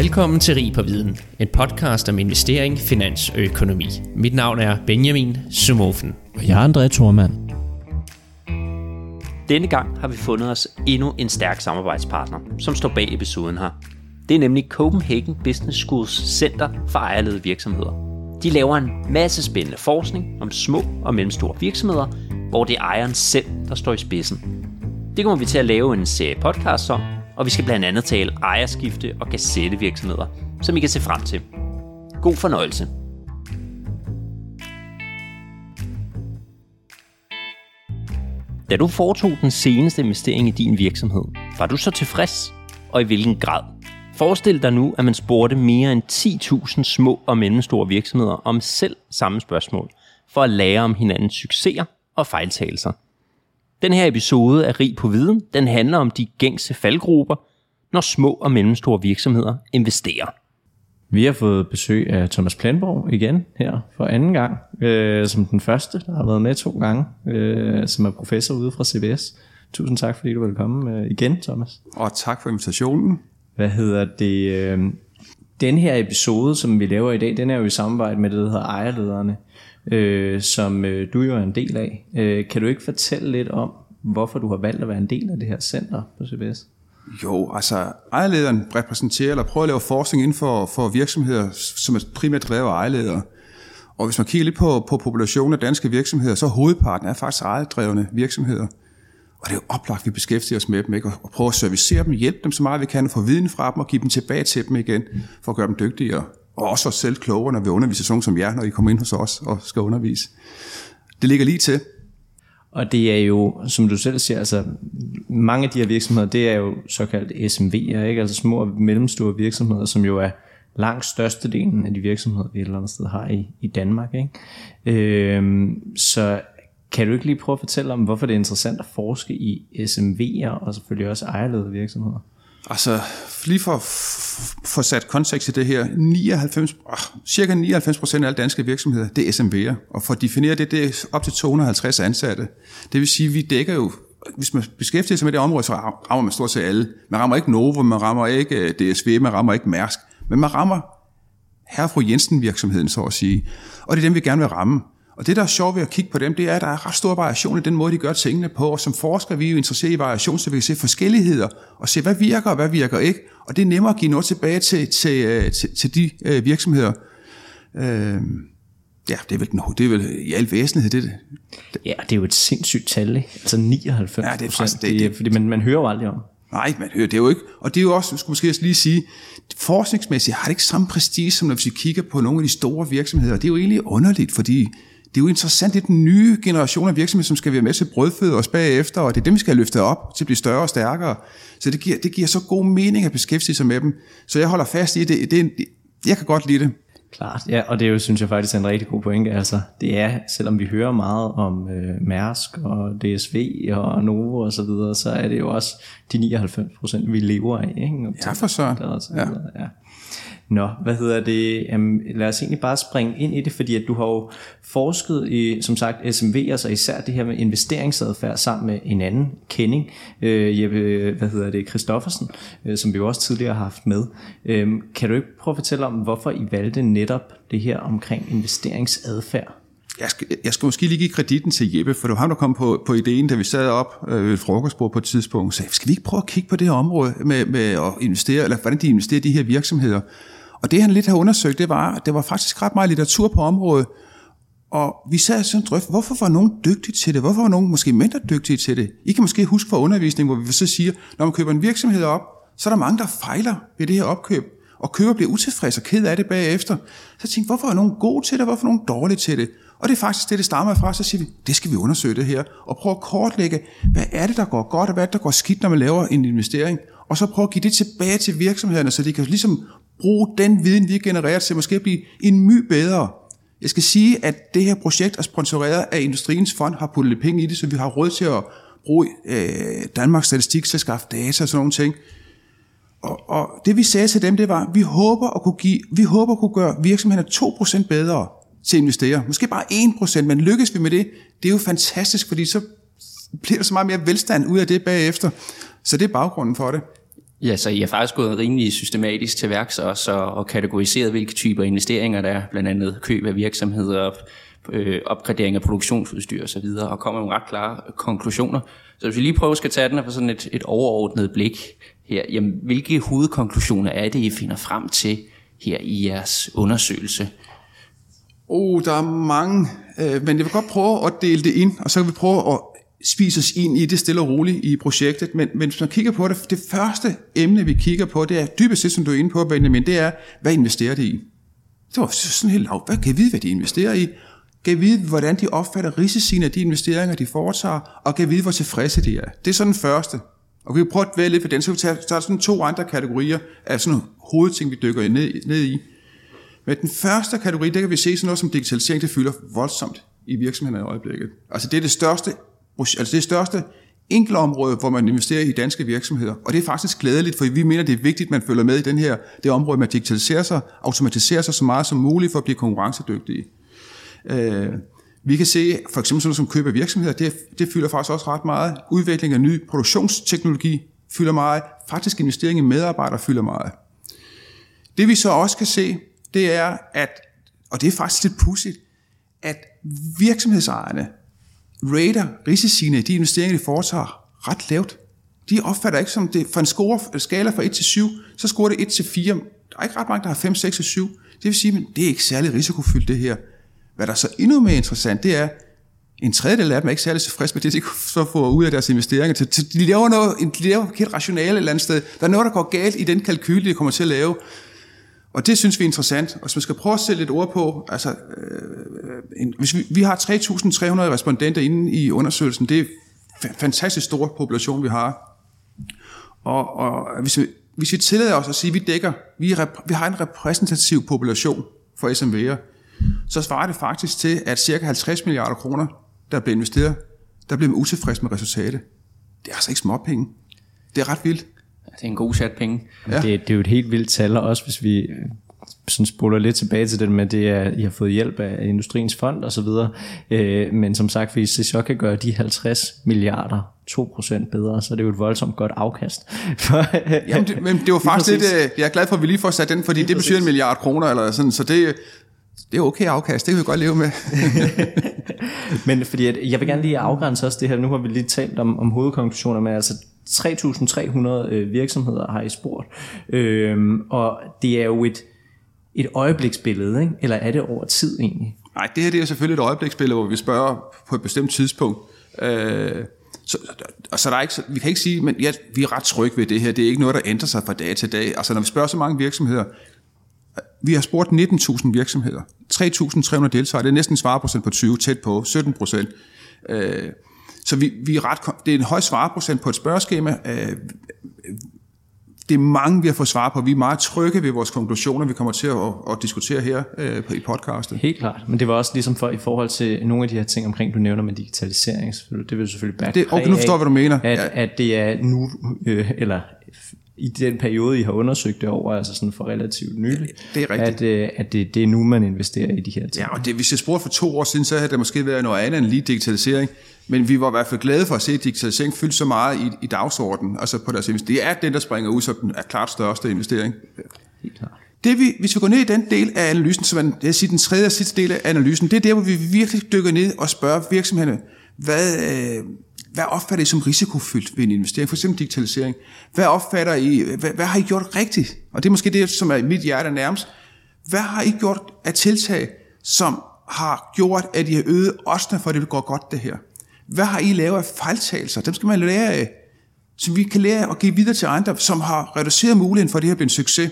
Velkommen til Rig på Viden, en podcast om investering, finans og økonomi. Mit navn er Benjamin Sumofen. Og jeg er André Thormand. Denne gang har vi fundet os endnu en stærk samarbejdspartner, som står bag episoden her. Det er nemlig Copenhagen Business Schools Center for ejerledede virksomheder. De laver en masse spændende forskning om små og mellemstore virksomheder, hvor det er ejeren selv, der står i spidsen. Det kommer vi til at lave en serie podcast om, og vi skal blandt andet tale ejerskifte og kassettevirksomheder, som I kan se frem til. God fornøjelse. Da du foretog den seneste investering i din virksomhed, var du så tilfreds, og i hvilken grad? Forestil dig nu, at man spurgte mere end 10.000 små og mellemstore virksomheder om selv samme spørgsmål, for at lære om hinandens succeser og fejltagelser. Den her episode af Rig på Viden, den handler om de gængse faldgrupper, når små og mellemstore virksomheder investerer. Vi har fået besøg af Thomas Planborg igen her for anden gang, øh, som den første, der har været med to gange, øh, som er professor ude fra CBS. Tusind tak, fordi du vil komme øh, igen, Thomas. Og tak for invitationen. Hvad hedder det? Øh, den her episode, som vi laver i dag, den er jo i samarbejde med det, der hedder Ejerlederne, øh, som øh, du jo er en del af. Øh, kan du ikke fortælle lidt om, hvorfor du har valgt at være en del af det her center på CBS? Jo, altså ejerlederen repræsenterer eller prøver at lave forskning inden for, for virksomheder, som er primært drevet af ejerledere. Og hvis man kigger lidt på, på populationen af danske virksomheder, så hovedparten er faktisk ejerdrevne virksomheder. Og det er jo oplagt, at vi beskæftiger os med dem, ikke? og prøver at servicere dem, hjælpe dem så meget vi kan, få viden fra dem og give dem tilbage til dem igen, for at gøre dem dygtigere. Og også os selv klogere, når vi underviser sådan som jer, når I kommer ind hos os og skal undervise. Det ligger lige til. Og det er jo, som du selv siger, altså mange af de her virksomheder, det er jo såkaldt SMV'er, ikke? altså små og mellemstore virksomheder, som jo er langt størstedelen af de virksomheder, vi et eller andet sted har i, i Danmark. Ikke? Øhm, så kan du ikke lige prøve at fortælle om, hvorfor det er interessant at forske i SMV'er og selvfølgelig også ejerledede virksomheder? Altså, lige for at få sat kontekst i det her, 99, oh, ah, cirka 99 procent af alle danske virksomheder, det er SMV'er. Og for at definere det, det er op til 250 ansatte. Det vil sige, at vi dækker jo, hvis man beskæftiger sig med det område, så rammer man stort set alle. Man rammer ikke Novo, man rammer ikke øh, DSV, man rammer ikke Mærsk, men man rammer herre fru Jensen virksomheden, så at sige. Og det er dem, vi gerne vil ramme. Og det, der er sjovt ved at kigge på dem, det er, at der er ret stor variation i den måde, de gør tingene på. Og som forskere vi er jo interesseret i variation, så vi kan se forskelligheder og se, hvad virker og hvad virker ikke. Og det er nemmere at give noget tilbage til, til, øh, til, til de øh, virksomheder. Øh, ja, det er vel, det er vel i al væsenhed det. Ja, det er jo et sindssygt tal, ikke? Altså 99 ja, det er faktisk, det, det, fordi man, man hører jo aldrig om. Nej, man hører det jo ikke. Og det er jo også, skulle måske lige sige, forskningsmæssigt har det ikke samme prestige, som når vi kigger på nogle af de store virksomheder. Det er jo egentlig underligt, fordi det er jo interessant, det er den nye generation af virksomheder, som skal være med til brødføde os bagefter, og det er dem, vi skal have løftet op til at blive større og stærkere. Så det giver, det giver så god mening at beskæftige sig med dem. Så jeg holder fast i det. det, det jeg kan godt lide det. Klart, ja, og det er jo, synes jeg faktisk er en rigtig god pointe. Altså, det er, selvom vi hører meget om øh, Mærsk og DSV og Novo og så videre, så er det jo også de 99 procent, vi lever af. Ikke? Ja, for så. Ja. ja. Nå, hvad hedder det? Jamen, lad os egentlig bare springe ind i det, fordi at du har jo forsket i, som sagt, SMV'er, så især det her med investeringsadfærd sammen med en anden kending, øh, Jeppe, hvad hedder det, Christoffersen, øh, som vi jo også tidligere har haft med. Øh, kan du ikke prøve at fortælle om, hvorfor I valgte netop det her omkring investeringsadfærd? Jeg skal, jeg skal måske lige give kreditten til Jeppe, for det var ham, der kom på, på ideen, da vi sad op øh, ved et frokostbord på et tidspunkt, og sagde, skal vi ikke prøve at kigge på det her område med, med at investere, eller hvordan de investerer i de her virksomheder? Og det han lidt har undersøgt, det var, at der var faktisk ret meget litteratur på området, og vi sad sådan og hvorfor var nogen dygtige til det? Hvorfor var nogen måske mindre dygtige til det? I kan måske huske fra undervisning, hvor vi så siger, når man køber en virksomhed op, så er der mange, der fejler ved det her opkøb, og køber bliver utilfreds og ked af det bagefter. Så tænkte, hvorfor er nogen gode til det, hvorfor er nogen dårlige til det? Og det er faktisk det, det stammer fra. Så siger vi, det skal vi undersøge det her, og prøve at kortlægge, hvad er det, der går godt, og hvad er det, der går skidt, når man laver en investering. Og så prøve at give det tilbage til virksomhederne, så de kan ligesom bruge den viden, vi genererer til måske at blive en my bedre. Jeg skal sige, at det her projekt er sponsoreret af Industriens Fond, har puttet lidt penge i det, så vi har råd til at bruge øh, Danmarks Statistik til at skaffe data og sådan nogle ting. Og, og det vi sagde til dem, det var, vi håber at kunne, give, vi håber at kunne gøre virksomhederne 2% bedre til at investere. Måske bare 1%, men lykkes vi med det, det er jo fantastisk, fordi så bliver der så meget mere velstand ud af det bagefter. Så det er baggrunden for det. Ja, så I har faktisk gået rimelig systematisk til værks også og, og kategoriseret, hvilke typer investeringer der er, blandt andet køb af virksomheder, øh, opgradering af produktionsudstyr osv., og, kommer med ret klare konklusioner. Så hvis vi lige prøver at tage den på sådan et, et overordnet blik her, jamen, hvilke hovedkonklusioner er det, I finder frem til her i jeres undersøgelse? Oh, der er mange, øh, men jeg vil godt prøve at dele det ind, og så kan vi prøve at spises ind i det stille og roligt i projektet. Men, men hvis man kigger på det, det første emne, vi kigger på, det er dybest set, som du er inde på, Benjamin, det er, hvad investerer de i? Det var sådan helt lavt. Hvad kan vi vide, hvad de investerer i? Kan vide, hvordan de opfatter risiciene af de investeringer, de foretager, og kan vide, hvor tilfredse de er. Det er sådan den første. Og vi vil prøve at vælge lidt for den, så vi tager, tager sådan to andre kategorier af sådan nogle hovedting, vi dykker ned, ned i. Men den første kategori, der kan vi se sådan noget som digitalisering, det fylder voldsomt i virksomhederne i øjeblikket. Altså det er det største, altså det største område, hvor man investerer i danske virksomheder. Og det er faktisk glædeligt, for vi mener, det er vigtigt, at man følger med i den her, det område med at digitalisere sig, automatisere sig så meget som muligt for at blive konkurrencedygtige. Øh, vi kan se, for eksempel sådan som køb af virksomheder, det, det fylder faktisk også ret meget. Udvikling af ny produktionsteknologi fylder meget. Faktisk investering i medarbejdere fylder meget. Det vi så også kan se, det er, at, og det er faktisk lidt pudsigt, at virksomhedsejerne rater risiciene i de investeringer, de foretager, ret lavt. De opfatter ikke som det, for en score, skala fra 1 til 7, så scorer det 1 til 4. Der er ikke ret mange, der har 5, 6 og 7. Det vil sige, at det er ikke særlig risikofyldt det her. Hvad der er så endnu mere interessant, det er, en tredjedel af dem er ikke særlig tilfredse med det, de så får ud af deres investeringer. De laver noget, de laver et rationale et eller andet sted. Der er noget, der går galt i den kalkyl, de kommer til at lave. Og det synes vi er interessant. Og hvis man skal prøve at sætte lidt ord på, altså, øh, en, hvis vi, vi har 3.300 respondenter inde i undersøgelsen, det er en fantastisk stor population, vi har. Og, og hvis, vi, hvis vi tillader os at sige, at vi dækker, vi, er, vi har en repræsentativ population for SMV'er, så svarer det faktisk til, at cirka 50 milliarder kroner, der bliver investeret, der bliver man utilfreds med resultatet. Det er altså ikke småpenge. Det er ret vildt. Det er en god sat penge. Ja. Det, det er jo et helt vildt tal, og også hvis vi sådan spoler lidt tilbage til det med, det er, I har fået hjælp af Industriens Fond og så videre. Øh, men som sagt, hvis det så kan gøre de 50 milliarder 2% bedre, så er det jo et voldsomt godt afkast. Jamen, det, men det var faktisk lidt, øh, jeg er glad for, at vi lige får sat den, fordi det betyder en milliard kroner, eller sådan, så det, det er okay afkast, det kan vi godt leve med. Men fordi at, jeg vil gerne lige afgrænse også det her, nu har vi lige talt om, om hovedkonklusioner med, altså 3.300 øh, virksomheder har I spurgt, øhm, og det er jo et, et øjebliksbillede, ikke? eller er det over tid egentlig? Nej, det her det er selvfølgelig et øjebliksbillede, hvor vi spørger på et bestemt tidspunkt. Øh, så, og så der er ikke, vi kan ikke sige, men ja, vi er ret trygge ved det her. Det er ikke noget, der ændrer sig fra dag til dag. Altså når vi spørger så mange virksomheder, vi har spurgt 19.000 virksomheder. 3.300 deltagere. Det er næsten svarprocent på 20, tæt på 17 procent. Øh, så vi, vi er ret, det er en høj svareprocent på et spørgeskema. Øh, det er mange, vi har fået svar på. Vi er meget trygge ved vores konklusioner, vi kommer til at, at diskutere her øh, i podcastet. Helt klart, men det var også ligesom for i forhold til nogle af de her ting omkring, du nævner med digitalisering, det vil selvfølgelig back det, Okay, nu forstår jeg, hvad du mener. At, ja. at det er nu, øh, eller i den periode, I har undersøgt det over, altså sådan for relativt nylig, det er rigtigt. at, øh, at det, det er nu, man investerer i de her ting. Ja, og det, hvis jeg spurgte for to år siden, så havde det måske været noget andet end lige digitalisering, men vi var i hvert fald glade for at se, at digitalisering fyldte så meget i, i dagsordenen, altså på deres investering. Det er den, der springer ud som den er klart største investering. Helt klart. Det vi, hvis vi går ned i den del af analysen, som er jeg siger, den tredje og sidste del af analysen, det er der, hvor vi virkelig dykker ned og spørger virksomhederne, hvad, øh, hvad opfatter I som risikofyldt ved en investering? For eksempel digitalisering. Hvad opfatter I, hvad, hvad har I gjort rigtigt? Og det er måske det, som er mit hjerte nærmest. Hvad har I gjort af tiltag, som har gjort, at I har øget oddsene for, at det går godt det her? Hvad har I lavet af fejltagelser? Dem skal man lære af. Så vi kan lære at give videre til andre, som har reduceret muligheden for, at det her bliver en succes.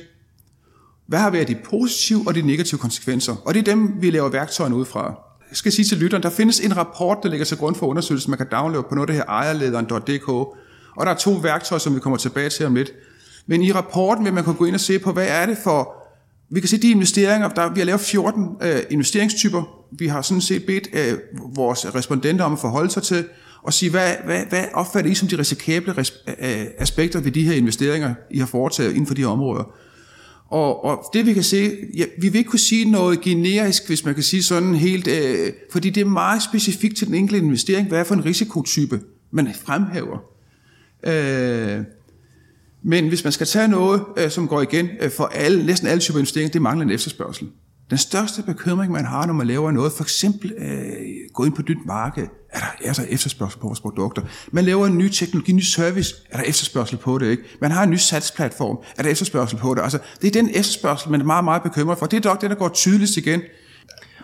Hvad har været de positive og de negative konsekvenser? Og det er dem, vi laver værktøjerne ud fra jeg skal sige til lytteren, der findes en rapport, der ligger til grund for undersøgelsen, man kan downloade på noget af det her ejerlederen.dk, og der er to værktøjer, som vi kommer tilbage til om lidt. Men i rapporten vil man kunne gå ind og se på, hvad er det for... Vi kan se de investeringer, der, vi har lavet 14 øh, investeringstyper. Vi har sådan set bedt øh, vores respondenter om at forholde sig til, og sige, hvad, hvad, hvad opfatter I som de risikable øh, aspekter ved de her investeringer, I har foretaget inden for de her områder? Og, og det vi kan se, ja, vi vil ikke kunne sige noget generisk, hvis man kan sige sådan helt, øh, fordi det er meget specifikt til den enkelte investering, hvad er for en risikotype, man fremhæver. Øh, men hvis man skal tage noget, øh, som går igen øh, for alle, næsten alle typer investeringer, det mangler en efterspørgsel. Den største bekymring, man har, når man laver noget, for eksempel øh, gå ind på et nyt marked, er der, er der efterspørgsel på vores produkter. Man laver en ny teknologi, en ny service, er der efterspørgsel på det. Ikke? Man har en ny satsplatform, er der efterspørgsel på det. Altså, det er den efterspørgsel, man er meget, meget bekymret for. Det er dog det, der går tydeligst igen.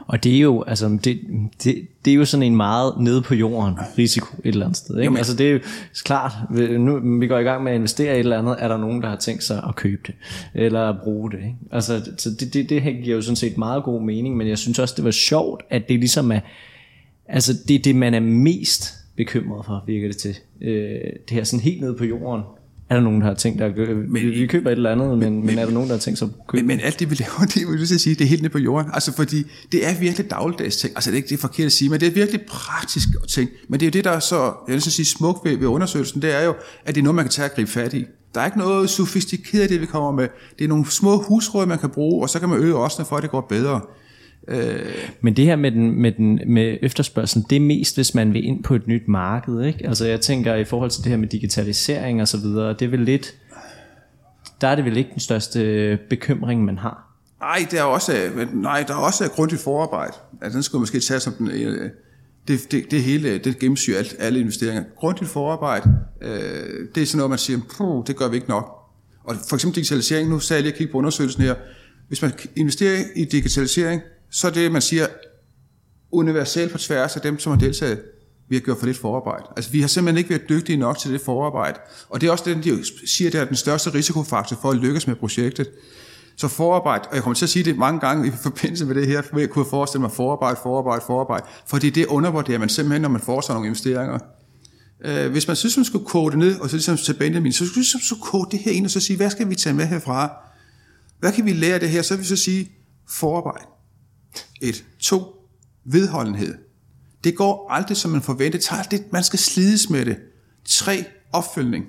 Og det er jo, altså, det, det, det er jo sådan en meget nede på jorden risiko et eller andet sted. Ikke? Jamen. Altså det er jo klart, nu vi går i gang med at investere i et eller andet, er der nogen, der har tænkt sig at købe det, eller bruge det. Ikke? Altså så det, det, det giver jo sådan set meget god mening, men jeg synes også, det var sjovt, at det ligesom er, altså det er det, man er mest bekymret for, virker det til. Øh, det her sådan helt nede på jorden, er der nogen, der har tænkt at men, vi køber et eller andet, men, men, men er der nogen, der har tænkt sig at købe? Men, men alt det, vi laver, det vil jeg sige, det er helt nede på jorden. Altså, fordi det er virkelig dagligdags ting. Altså, det er ikke det er forkert at sige, men det er virkelig praktisk ting. Men det er jo det, der er så, jeg vil sige, smukt ved, ved undersøgelsen, det er jo, at det er noget, man kan tage og gribe fat i. Der er ikke noget sofistikeret det, vi kommer med. Det er nogle små husråd, man kan bruge, og så kan man øge også, for at det går bedre. Øh. Men det her med, den, med, den, med efterspørgselen, det er mest, hvis man vil ind på et nyt marked. Ikke? Altså jeg tænker i forhold til det her med digitalisering og så videre, det er vel lidt, der er det vel ikke den største bekymring, man har. Nej, det er også, nej, der er også grundigt forarbejde. Altså, den skulle måske tage som den, øh, det, det, det hele, det gennemsyrer alt, alle investeringer. Grundigt forarbejde, øh, det er sådan noget, man siger, det gør vi ikke nok. Og for eksempel digitalisering, nu sagde jeg lige at kigge på undersøgelsen her. Hvis man investerer i digitalisering, så er det, man siger, universelt på tværs af dem, som har deltaget, vi har gjort for lidt forarbejde. Altså, vi har simpelthen ikke været dygtige nok til det forarbejde. Og det er også det, de siger, det er den største risikofaktor for at lykkes med projektet. Så forarbejde, og jeg kommer til at sige det mange gange i forbindelse med det her, for jeg kunne forestille mig forarbejde, forarbejde, forarbejde, fordi det undervurderer man simpelthen, når man foretager nogle investeringer. Øh, hvis man synes, man skulle kode det ned, og så ligesom til Benjamin, så skulle man ligesom så kode det her ind, og så sige, hvad skal vi tage med herfra? Hvad kan vi lære af det her? Så vil vi så sige, forarbejde. Et. To. Vedholdenhed. Det går aldrig, som man forventer. Det tager lidt, man skal slides med det. Tre. Opfølgning.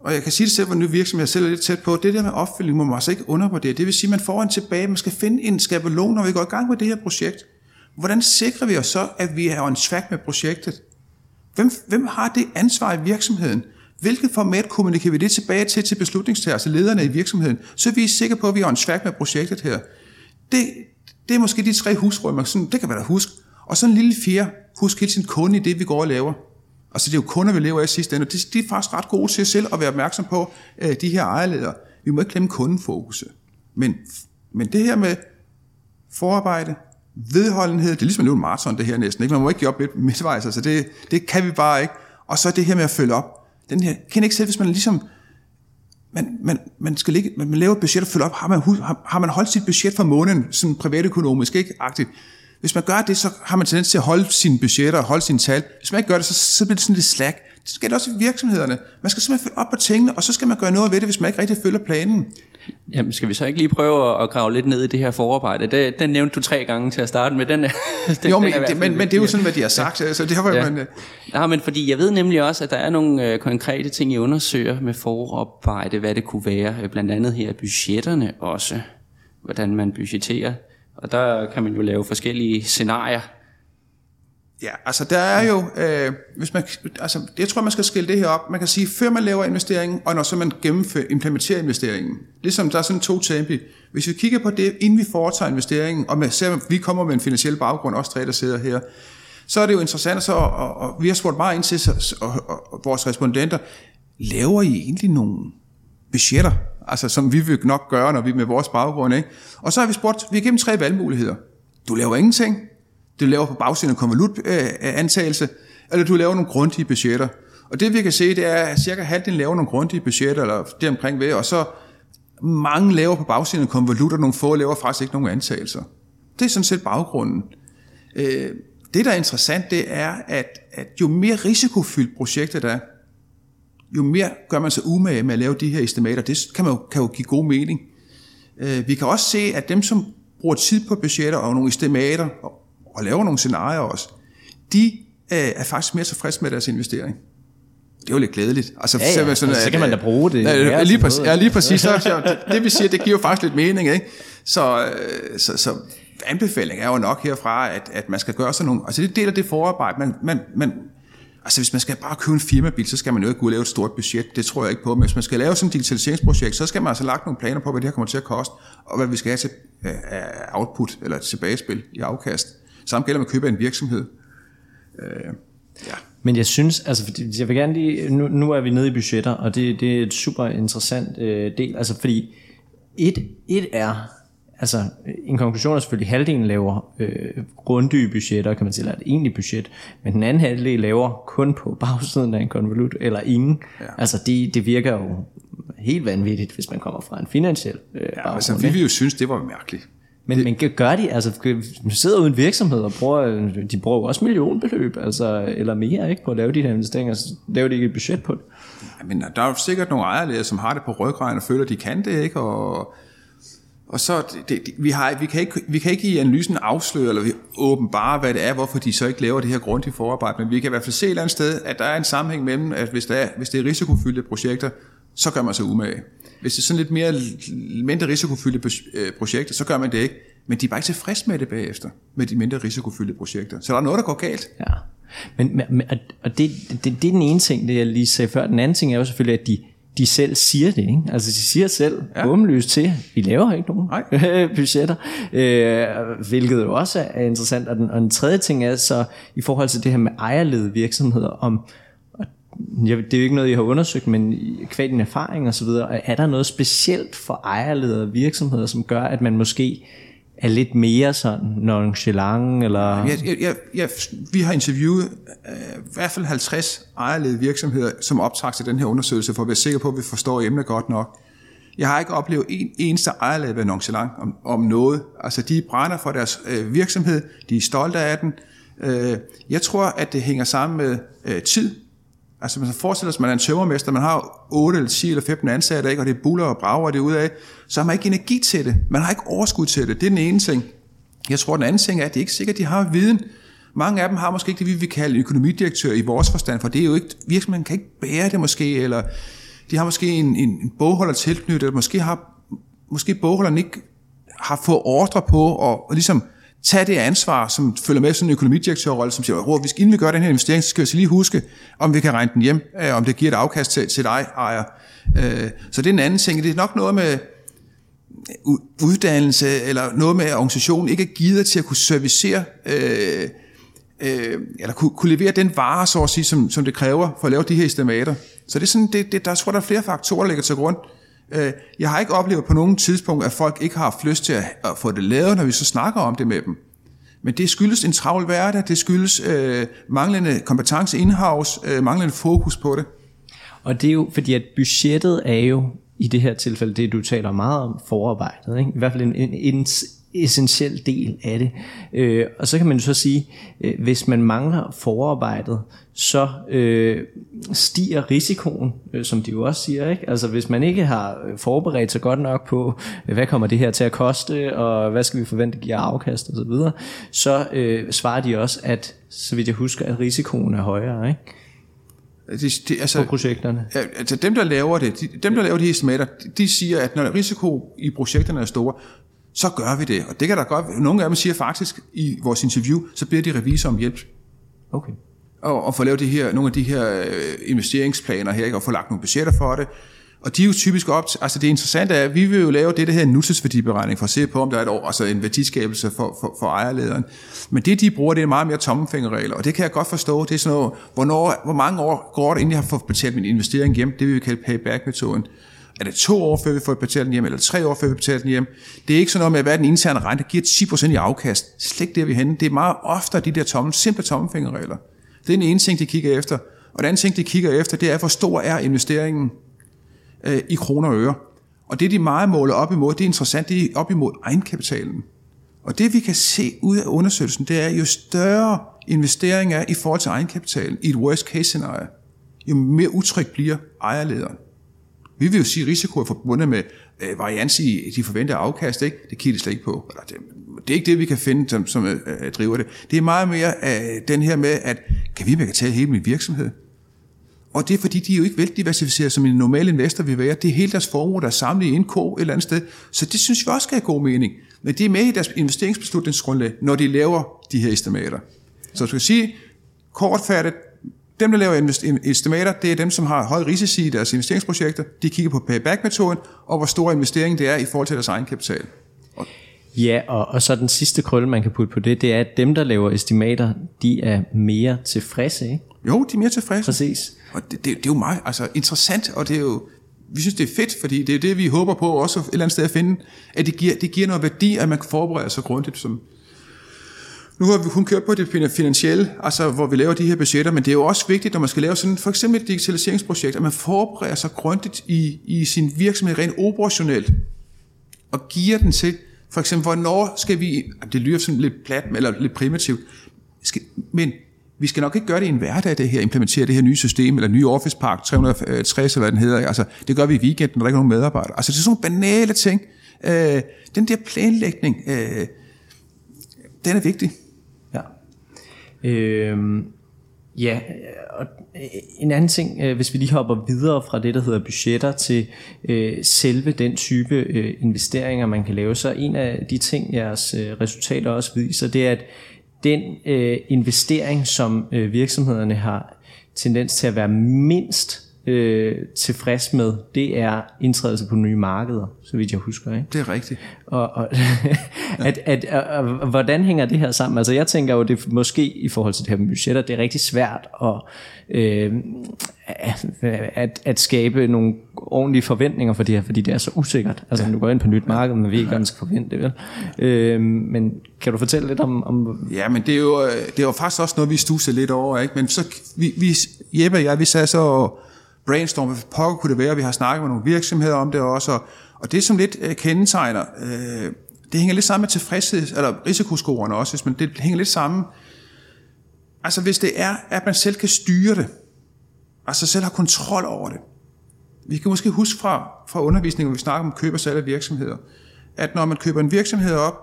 Og jeg kan sige det selv, hvor ny virksomhed jeg selv er lidt tæt på. Det der med opfølgning må man altså ikke undervurdere. Det vil sige, at man får en tilbage. Man skal finde en skabelon, når vi går i gang med det her projekt. Hvordan sikrer vi os så, at vi er en svag med projektet? Hvem, hvem har det ansvar i virksomheden? Hvilket format kommunikerer vi det tilbage til til beslutningstager, altså lederne i virksomheden, så vi er sikre på, at vi er en svag med projektet her. Det, det er måske de tre husråd, man sådan, det kan være der husk. Og så en lille fjerde, husk hele sin kunde i det, vi går og laver. Altså det er jo kunder, vi lever af sidste ende, og de, de er faktisk ret gode til selv at være opmærksom på øh, de her ejerledere. Vi må ikke glemme kundefokuset. Men, men det her med forarbejde, vedholdenhed, det er ligesom en maraton det her næsten. Ikke? Man må ikke give op lidt midtvejs, altså det, det kan vi bare ikke. Og så det her med at følge op. Den her, kan ikke selv, hvis man ligesom man, man, man, skal ligge, man, man laver et budget og følger op. Har man, har, har man holdt sit budget for måneden, sådan privatøkonomisk, ikke? Agtigt. Hvis man gør det, så har man tendens til at holde sine budgetter og holde sine tal. Hvis man ikke gør det, så, så bliver det sådan lidt slack. Det skal det også i virksomhederne. Man skal simpelthen følge op på tingene, og så skal man gøre noget ved det, hvis man ikke rigtig følger planen. Jamen, skal vi så ikke lige prøve at grave lidt ned i det her forarbejde? Det, den nævnte du tre gange til at starte med. Den, den, jo, men, den det, men, men det er jo sådan, hvad de har sagt. Ja. Så det har ja. man, ja, men fordi jeg ved nemlig også, at der er nogle øh, konkrete ting, I undersøger med forarbejde, hvad det kunne være. Øh, blandt andet her budgetterne også. Hvordan man budgetterer. Og der kan man jo lave forskellige scenarier Ja, altså der er jo, øh, hvis man, altså jeg tror man skal skille det her op. Man kan sige, før man laver investeringen, og når så man gennemfører, implementerer investeringen. Ligesom der er sådan to tempi. Hvis vi kigger på det, inden vi foretager investeringen, og med, ser, vi kommer med en finansiel baggrund, også tre, der sidder her, så er det jo interessant, så, og, og, vi har spurgt meget ind til, så, og, og, og vores respondenter, laver I egentlig nogle budgetter, altså som vi vil nok gøre, når vi med vores baggrund, ikke? Og så har vi spurgt, vi har gennem tre valgmuligheder. Du laver ingenting, du laver på bagsiden en konvolutantagelse, øh, øh, eller du laver nogle grundige budgetter. Og det vi kan se, det er, at cirka halvdelen laver nogle grundige budgetter, eller det omkring ved, og så mange laver på bagsiden en konvolut, og nogle få laver faktisk ikke nogen antagelser. Det er sådan set baggrunden. Øh, det, der er interessant, det er, at, at jo mere risikofyldt projektet er, jo mere gør man sig umage med at lave de her estimater. Det kan, man jo, kan jo give god mening. Øh, vi kan også se, at dem, som bruger tid på budgetter og nogle estimater og laver nogle scenarier også, de øh, er faktisk mere tilfredse med deres investering. Det er jo lidt glædeligt. Altså, ja, ja. Sådan, så kan man da bruge det. Ja, lige, præcis, ja, lige præcis. Så, så, det, det vil sige, det giver jo faktisk lidt mening. Ikke? Så, øh, så, så anbefaling er jo nok herfra, at, at man skal gøre sådan nogle... Altså det deler det forarbejde. Man, man, man, Altså hvis man skal bare købe en firmabil, så skal man jo ikke og lave et stort budget. Det tror jeg ikke på. Men hvis man skal lave sådan et digitaliseringsprojekt, så skal man altså lagt nogle planer på, hvad det her kommer til at koste, og hvad vi skal have til øh, output eller tilbagespil i afkast. Samt gælder med at købe en virksomhed. Øh, ja. Men jeg synes, altså fordi jeg vil gerne lige, nu, nu er vi nede i budgetter, og det, det er et super interessant øh, del, altså fordi et, et er, altså en konklusion er selvfølgelig, at halvdelen laver øh, grundige budgetter, kan man sige, eller et egentligt budget, men den anden halvdel laver kun på bagsiden af en konvolut, eller ingen. Ja. Altså det, det virker jo helt vanvittigt, hvis man kommer fra en finansiel øh, ja, baggrund. Altså, vi vil jo synes, det var mærkeligt. Men, det, men gør de, altså de sidder uden virksomhed og bruger, de bruger også millionbeløb, altså, eller mere, ikke, på at lave de her investeringer, så laver de ikke et budget på det. Men der er jo sikkert nogle ejerledere, som har det på ryggraden og føler, at de kan det, ikke, og, og så, det, det, vi, har, vi, kan ikke, vi kan ikke i analysen afsløre, eller vi åbenbare, hvad det er, hvorfor de så ikke laver det her grundige forarbejde, men vi kan i hvert fald se et eller andet sted, at der er en sammenhæng mellem, at hvis, der er, hvis det er risikofyldte projekter, så gør man sig umage. Hvis det er sådan lidt mere mindre risikofyldte øh, projekter, så gør man det ikke. Men de er bare ikke tilfredse med det bagefter, med de mindre risikofyldte projekter. Så der er noget, der går galt. Ja. Men, men og det, det, det er den ene ting, det jeg lige sagde før. Den anden ting er jo selvfølgelig, at de, de selv siger det. Ikke? Altså de siger selv ja. åbenlyst til, vi laver ikke nogen Nej. budgetter, øh, hvilket jo også er interessant. Og den, og den tredje ting er så i forhold til det her med ejerledede virksomheder, om, jeg, det er jo ikke noget, jeg har undersøgt, men kvad din erfaring og så videre, er der noget specielt for ejerledede virksomheder, som gør, at man måske er lidt mere sådan nonchalant, eller... Ja, ja, ja, ja, vi har interviewet øh, i hvert fald 50 ejerledede virksomheder, som optræk til den her undersøgelse, for at være sikre på, at vi forstår emnet godt nok. Jeg har ikke oplevet en eneste ejerled være nonchalant om, om noget. Altså, de brænder for deres øh, virksomhed, de er stolte af den. Øh, jeg tror, at det hænger sammen med øh, tid, Altså man forestiller sig, at man er en tømmermester, man har 8 eller 10 eller 15 ansatte, ikke? og det er buller og brager det ud af, så har man ikke energi til det. Man har ikke overskud til det. Det er den ene ting. Jeg tror, den anden ting er, at det er ikke sikkert, at de har viden. Mange af dem har måske ikke det, vi vil kalde økonomidirektør i vores forstand, for det er jo ikke, virksomheden kan ikke bære det måske, eller de har måske en, en, en bogholder tilknyttet, eller måske har måske bogholderen ikke har fået ordre på at, og ligesom tage det ansvar, som følger med sådan en økonomidirektørrolle, som siger, at inden vi gør den her investering, så skal vi altså lige huske, om vi kan regne den hjem, øh, om det giver et afkast til, til dig, ejer. Øh, så det er en anden ting. Det er nok noget med uddannelse, eller noget med, at organisationen ikke er givet til at kunne servicere, øh, øh, eller kunne, kunne levere den vare, så at sige, som, som det kræver for at lave de her estimater. Så det er sådan, det, det, der tror der er flere faktorer, der ligger til grund. Øh, Øh, jeg har ikke oplevet på nogen tidspunkt, at folk ikke har haft lyst til at få det lavet, når vi så snakker om det med dem. Men det skyldes en travl hverdag, det skyldes øh, manglende kompetence in-house, øh, manglende fokus på det. Og det er jo, fordi at budgettet er jo i det her tilfælde, det du taler meget om, forarbejdet. Ikke? I hvert fald en, en, en essentiel del af det. Øh, og så kan man jo så sige, øh, hvis man mangler forarbejdet, så øh, stiger risikoen, øh, som de jo også siger. Ikke? Altså hvis man ikke har forberedt sig godt nok på, øh, hvad kommer det her til at koste, og hvad skal vi forvente giver afkast osv., så, videre, så øh, svarer de også, at så vidt jeg husker, at risikoen er højere. Ikke? De, de, altså, på projekterne? Ja, altså dem, der laver det, de, dem, der laver de estimater, de, de siger, at når risiko i projekterne er store, så gør vi det. Og det kan der godt Nogle af dem siger faktisk i vores interview, så beder de revisor om hjælp. Okay. Og, og få lavet de her, nogle af de her øh, investeringsplaner her, ikke? og få lagt nogle budgetter for det. Og de er jo typisk op til, altså det interessante er, at vi vil jo lave det, der her nutidsværdiberegning, for at se på, om der er et år, altså en værdiskabelse for, for, for ejerlederen. Men det, de bruger, det er meget mere tommefingerregler, og det kan jeg godt forstå. Det er sådan noget, hvornår, hvor mange år går det, inden jeg har fået betalt min investering hjem, det vil vi kalde payback-metoden. Er det to år, før vi får betalt den hjem, eller tre år, før vi betaler den hjem? Det er ikke sådan noget med, hvad den interne rente giver 10% i afkast. Slet ikke det, vi henne. Det er meget ofte de der tomme, simple tommefingerregler. Det er den ene ting, de kigger efter. Og den anden ting, de kigger efter, det er, hvor stor er investeringen øh, i kroner og øre. Og det, de meget måler op imod, det er interessant, det er op imod egenkapitalen. Og det, vi kan se ud af undersøgelsen, det er, jo større investering er i forhold til egenkapitalen i et worst case scenario, jo mere utryg bliver ejerlederen. Vi vil jo sige, at risiko er forbundet med øh, varians i de forventede afkast. Ikke? Det kigger de slet ikke på. Eller det, det er ikke det, vi kan finde, som, som øh, driver det. Det er meget mere øh, den her med, at kan vi betale hele min virksomhed? Og det er fordi, de er jo ikke veldiversificeret, som en normal investor vil være. Det er hele deres formue, der er samlet i en ko et eller andet sted. Så det synes vi også skal have god mening. Men det er med i deres investeringsbeslutningsgrundlag, når de laver de her estimater. Så jeg skal sige, kortfattet, Dem, der laver estimater, det er dem, som har høj risici i deres investeringsprojekter. De kigger på payback-metoden, og hvor stor investeringen det er i forhold til deres egen kapital. Og Ja, og, og så den sidste krølle, man kan putte på det, det er, at dem, der laver estimater, de er mere tilfredse, ikke? Jo, de er mere tilfredse. Præcis. Og det, det, det er jo meget altså, interessant, og det er jo, vi synes, det er fedt, fordi det er det, vi håber på også et eller andet sted at finde, at det giver, det giver noget værdi, at man kan forberede sig grundigt. Som, nu har vi kun kørt på det finansielle, altså hvor vi laver de her budgetter, men det er jo også vigtigt, når man skal lave sådan for eksempel et digitaliseringsprojekt, at man forbereder sig grundigt i, i sin virksomhed rent operationelt, og giver den til, for eksempel, hvornår skal vi, det lyder sådan lidt plat, eller lidt primitivt, skal, men vi skal nok ikke gøre det i en hverdag, det her, implementere det her nye system, eller nye Office Park 360, eller hvad den hedder. Altså, det gør vi i weekenden, når der ikke er nogen medarbejdere. Altså, det er sådan nogle banale ting. Øh, den der planlægning, øh, den er vigtig. Ja. Øhm, ja, og øh, en anden ting, øh, hvis vi lige hopper videre fra det, der hedder budgetter, til øh, selve den type øh, investeringer, man kan lave, så en af de ting, jeres øh, resultater også viser, det er, at den øh, investering, som øh, virksomhederne har tendens til at være mindst øh, tilfreds med, det er indtrædelse på nye markeder, så vidt jeg husker. Ikke? Det er rigtigt. Og, og at, at, at, at, hvordan hænger det her sammen? Altså jeg tænker jo, det måske i forhold til det her med budgetter, det er rigtig svært at, øh, at, at skabe nogle ordentlige forventninger for det her, fordi det er så usikkert. Altså ja. du går ind på nyt marked, men vi ikke, hvad man skal forvente det, vel? Øh, men kan du fortælle lidt om... om ja, men det er, jo, det er jo faktisk også noget, vi stusser lidt over, ikke? Men så, vi, vi, Jeppe og jeg, vi sagde så brainstorme, hvad pokker kunne det være, vi har snakket med nogle virksomheder om det også, og, og det som lidt øh, kendetegner, øh, det hænger lidt sammen med tilfredshed, eller risikoscorerne også, hvis man, det hænger lidt sammen. Altså hvis det er, at man selv kan styre det, altså selv har kontrol over det. Vi kan måske huske fra, fra undervisningen, hvor vi snakker om køb og salg af virksomheder, at når man køber en virksomhed op,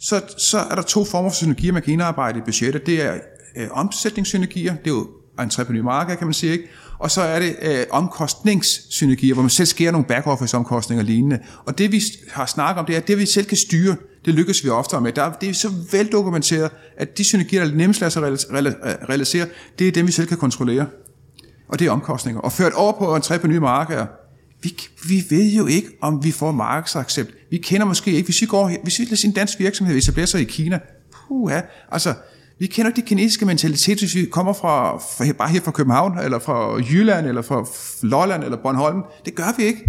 så, så er der to former for synergier, man kan indarbejde i budgettet. Det er øh, omsætningssynergier, det er jo entreprenørmarked, kan man sige, ikke? Og så er det øh, omkostningssynergier, hvor man selv skærer nogle back-office-omkostninger og lignende. Og det vi har snakket om, det er, at det vi selv kan styre, det lykkes vi ofte med. Der, det er så veldokumenteret, at de synergier, der nemmest lader sig øh, realisere, det er dem, vi selv kan kontrollere. Og det er omkostninger. Og ført over på at træde på nye markeder, vi, vi ved jo ikke, om vi får markedsaccept. Vi kender måske ikke, hvis vi går, hvis vi lader sin dansk virksomhed etablere sig i Kina, puha, altså, vi kender ikke de kinesiske mentalitet, hvis vi kommer fra, fra, bare her fra København, eller fra Jylland, eller fra Lolland, eller Bornholm. Det gør vi ikke.